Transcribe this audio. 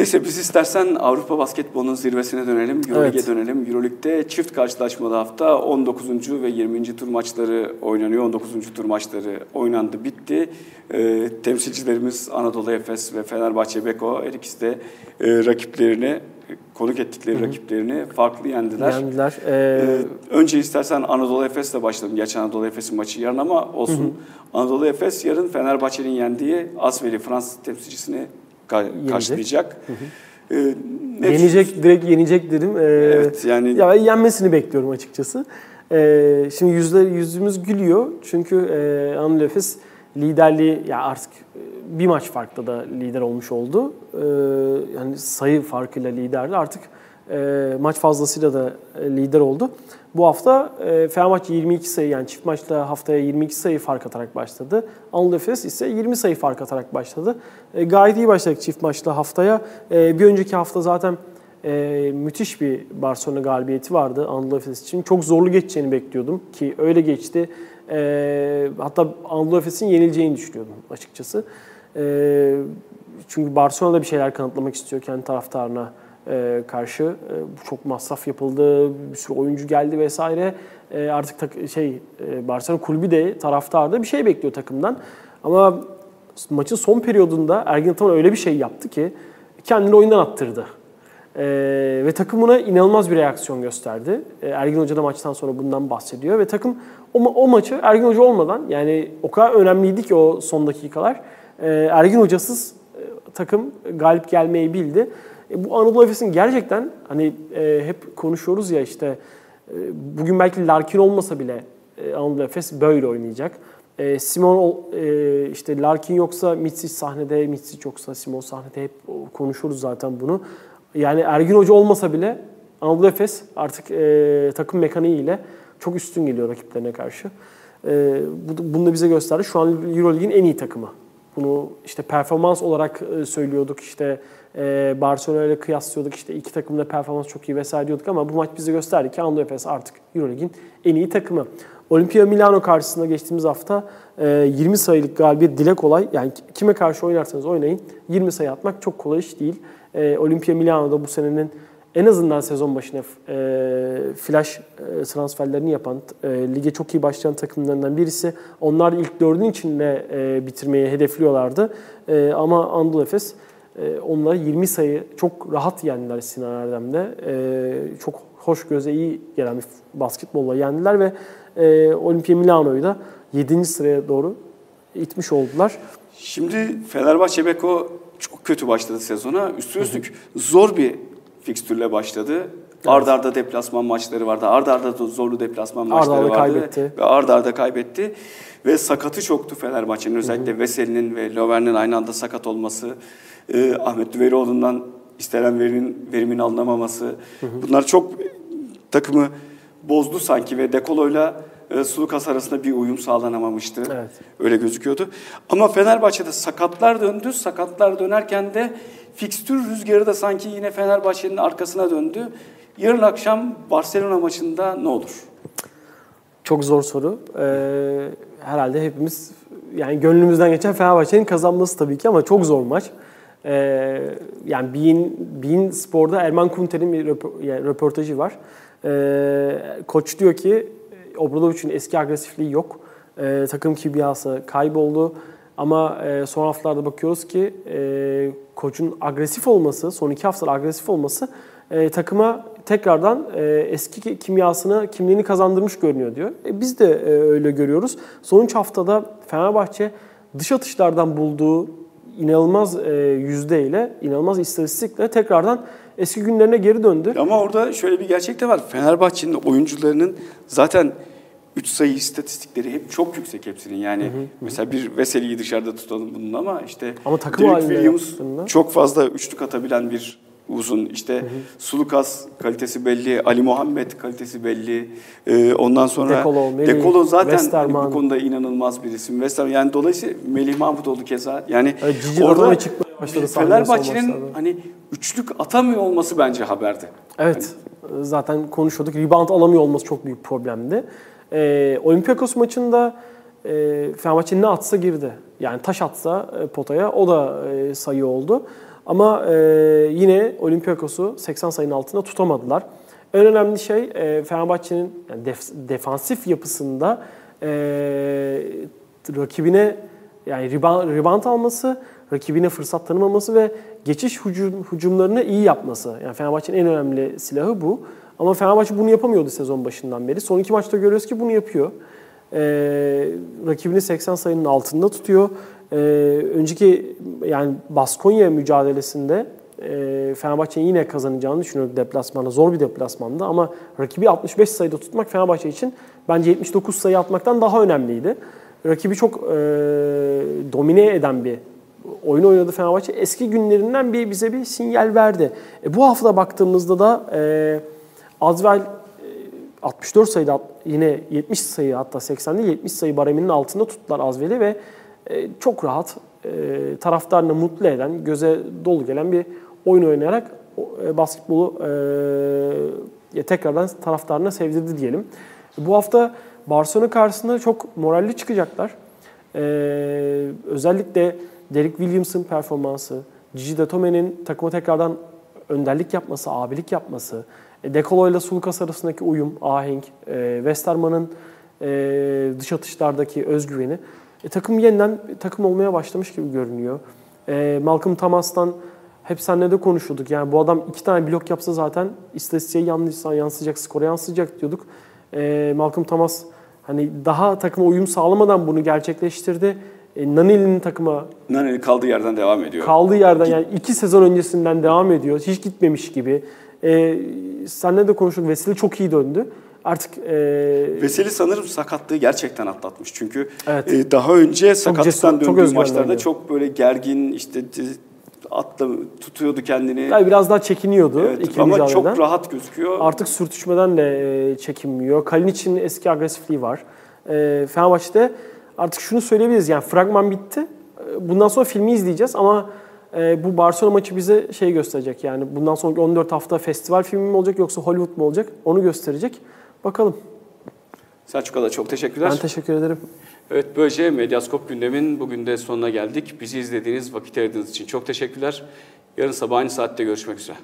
Neyse biz istersen Avrupa basketbolunun zirvesine dönelim. Euroleague'e Evet. dönelim. Euroleague'de çift karşılaşmalı hafta 19. ve 20. tur maçları oynanıyor. 19. tur maçları oynandı, bitti. Ee, temsilcilerimiz Anadolu Efes ve Fenerbahçe Beko her ikisi de e, rakiplerini, konuk ettikleri rakiplerini farklı yendiler. Yendiler. Ee, Ee, önce istersen Anadolu Efes'le başlayalım. Gerçi Anadolu Efes'in maçı yarın ama olsun. Anadolu Efes yarın Fenerbahçe'nin yendiği Asveli Fransız temsilcisini ka- karşılayacak. Ee, ne yenecek, direkt yenecek dedim. Ee, Evet yani Ya yenmesini bekliyorum açıkçası. Ee, şimdi yüzler yüzümüz gülüyor çünkü e, Anadolu Efes liderliği ya artık e, bir maç farklı da lider olmuş oldu. Ee, yani sayı farkıyla liderdi. Artık e, maç fazlasıyla da e, lider oldu. Bu hafta e, Fenerbahçe 22 sayı yani çift maçta haftaya 22 sayı fark atarak başladı. Anadolu Efes ise 20 sayı fark atarak başladı. E, gayet iyi başladık çift maçta haftaya. E, bir önceki hafta zaten e, müthiş bir Barcelona galibiyeti vardı Anadolu Efes için. Çok zorlu geçeceğini bekliyordum ki öyle geçti. E, hatta Anadolu Efes'in yenileceğini düşünüyordum açıkçası. E, çünkü Barcelona da bir şeyler kanıtlamak istiyor kendi taraftarına karşı. E, çok masraf yapıldı, bir sürü oyuncu geldi vesaire. E, artık şey e, Barcelona kulübü de taraftar da bir şey bekliyor takımdan. Ama maçın son periyodunda Ergin Ataman öyle bir şey yaptı ki kendini oyundan attırdı. Ee, ve takım buna inanılmaz bir reaksiyon gösterdi. Ee, Ergin Hoca da maçtan sonra bundan bahsediyor ve takım o, o maçı Ergin Hoca olmadan yani o kadar önemliydi ki o son dakikalar. Ee, Ergin Hocasız e, takım galip gelmeyi bildi. E, bu Anadolu Efes'in gerçekten hani e, hep konuşuyoruz ya işte e, bugün belki Larkin olmasa bile e, Anadolu Efes böyle oynayacak. E, Simon e, işte Larkin yoksa Mitsic sahnede, Mitsic yoksa Simon sahnede hep konuşuruz zaten bunu. Yani Ergin Hoca olmasa bile Anadolu Efes artık e, takım mekaniği ile çok üstün geliyor rakiplerine karşı. E, bu, bunu da bize gösterdi. Şu an Euroleague'in en iyi takımı. Bunu işte performans olarak e, söylüyorduk işte e, Barcelona ile kıyaslıyorduk işte iki takımın da performans çok iyi vesaire diyorduk ama bu maç bize gösterdi ki Anadolu Efes artık Euroleague'in en iyi takımı. Olimpia Milano karşısında geçtiğimiz hafta e, 20 sayılık galibiyet dile kolay. Yani kime karşı oynarsanız oynayın 20 sayı atmak çok kolay iş değil. E, Olimpia Milano'da bu senenin en azından sezon başına e, flash e, transferlerini yapan, e, lige çok iyi başlayan takımlarından birisi. Onlar ilk dördün içinde e, bitirmeyi hedefliyorlardı. E, ama Anadolu Efes e, onları 20 sayı çok rahat yendiler Sinan Erdem'de. E, çok hoş göze iyi gelen bir basketbolla yendiler ve e, Olimpia Milano'yu da 7. sıraya doğru itmiş oldular. Şimdi Fenerbahçe Beko çok kötü başladı sezona. Üstü üstlük zor bir fikstürle başladı. Arda arda deplasman maçları vardı. Arda arda da zorlu deplasman Arda maçları arda vardı. kaybetti. Ve arda arda kaybetti. Ve sakatı çoktu Fenerbahçe'nin. Özellikle Veseli'nin ve Löwen'in aynı anda sakat olması. e, Ahmet Düverioğlu'ndan istenen verimin, verimin alınamaması. Bunlar çok takımı bozdu sanki ve Dekolo'yla e, Sulukas arasında bir uyum sağlanamamıştı. Evet. Öyle gözüküyordu. Ama Fenerbahçe'de sakatlar döndü. Sakatlar dönerken de fikstür rüzgarı da sanki yine Fenerbahçe'nin arkasına döndü. Yarın akşam Barcelona maçında ne olur? Çok zor soru. Ee, herhalde hepimiz yani gönlümüzden geçen Fenerbahçe'nin kazanması tabii ki ama çok zor maç. Ee, yani Bein, Bein Spor'da Erman Kunter'in bir röportajı var. Ee, koç diyor ki Obradovic'in eski agresifliği yok. Ee, takım kimyası kayboldu. Ama e, son haftalarda bakıyoruz ki e, koçun agresif olması, son iki haftada agresif olması e, takıma tekrardan e, eski kimyasını, kimliğini kazandırmış görünüyor diyor. E, biz de e, öyle görüyoruz. Son üç haftada Fenerbahçe dış atışlardan bulduğu inanılmaz e, yüzdeyle, inanılmaz istatistikle tekrardan eski günlerine geri döndü. Ama orada şöyle bir gerçek de var. Fenerbahçe'nin oyuncularının zaten 3 sayı istatistikleri hep çok yüksek hepsinin. Yani mesela bir Veseli'yi dışarıda tutalım bunun ama işte Ama takım Derek Williams yaptığında- çok fazla üçlük atabilen bir uzun. İşte Sulukas kalitesi belli, Ali Muhammed kalitesi belli. Ee, ondan sonra Dekolo, Melih, Dekolo zaten hani bu konuda inanılmaz bir isim. Westerman yani dolayısıyla Melih Mahmutoğlu keza. Yani Evet, Cici çıkmaya başladı Fenerbahçe'nin hani üçlük atamıyor olması bence haberdi. Evet. Zaten konuşuyorduk. Rebound alamıyor olması çok büyük problemdi. Ee, Olympiakos maçında e, Fenerbahçe ne atsa girdi. Yani taş atsa e, potaya o da e, sayı oldu. Ama e, yine Olympiakos'u 80 sayının altında tutamadılar. En önemli şey e, Fenerbahçe'nin yani def- defansif yapısında e, rakibine yani rebound alması, rakibine fırsat tanımaması ve geçiş hücum, hücumlarını iyi yapması. Yani Fenerbahçe'nin en önemli silahı bu. Ama Fenerbahçe bunu yapamıyordu sezon başından beri. Son iki maçta görüyoruz ki bunu yapıyor. Ee, rakibini 80 sayının altında tutuyor. Ee, önceki yani Baskonya mücadelesinde e, Fenerbahçe'nin yine kazanacağını düşünüyorum deplasmanda. Zor bir deplasmanda ama rakibi 65 sayıda tutmak Fenerbahçe için bence 79 sayı atmaktan daha önemliydi. Rakibi çok e, domine eden bir oyun oynadı Fenerbahçe. Eski günlerinden bir bize bir sinyal verdi. E, bu hafta baktığımızda da e, E, 64 sayıda at- yine 70 sayı hatta 80 değil 70 sayı bareminin altında tuttular Azvel'i ve e, çok rahat e, taraftarını mutlu eden, göze dolu gelen bir oyun oynayarak e, basketbolu e, tekrardan taraftarına sevdirdi diyelim. Bu hafta Barcelona karşısında çok moralli çıkacaklar. E, özellikle Derek Williams'ın performansı, Gigi Datome'nin takıma tekrardan önderlik yapması, abilik yapması, e, Dekolo ile Sulukas arasındaki uyum, ahenk, e, Westerman'ın e, dış atışlardaki özgüveni. E, takım yeniden takım olmaya başlamış gibi görünüyor. E, Malcolm Thomas'tan hep seninle de konuşuyorduk. Yani bu adam iki tane blok yapsa zaten istatistiğe yanlışsa yansıyacak, skora yansıyacak diyorduk. E, Malcolm Thomas hani daha takıma uyum sağlamadan bunu gerçekleştirdi. E, Naneli'nin takıma Naneli kaldığı yerden devam ediyor. kaldığı yerden yani iki sezon öncesinden devam ediyor. Hiç gitmemiş gibi. E, seninle de konuştuk. Veseli çok iyi döndü. Artık e, Veseli sanırım sakatlığı gerçekten atlatmış. Çünkü Evet. e, daha önce sakatlıktan cesur, çok döndüğü özgüvenli maçlarda çok böyle gergin işte atla tutuyordu kendini. yani biraz daha çekiniyordu Evet, ama mücadeleden. çok rahat gözüküyor. Artık sürtüşmeden de e, çekinmiyor. Kalinic'in eski agresifliği var. E, Fenerbahçe'de artık şunu söyleyebiliriz. Yani fragman bitti. E, Bundan sonra filmi izleyeceğiz ama e, bu Barcelona maçı bize şey gösterecek. Yani bundan sonraki 14 hafta festival filmi mi olacak yoksa Hollywood mu olacak? Onu gösterecek. Bakalım. Selçuk'a da çok teşekkürler. Ben teşekkür ederim. Evet böylece Medyaskop gündemin bugün de sonuna geldik. Bizi izlediğiniz, vakit ayırdığınız için çok teşekkürler. Yarın sabah aynı saatte görüşmek üzere.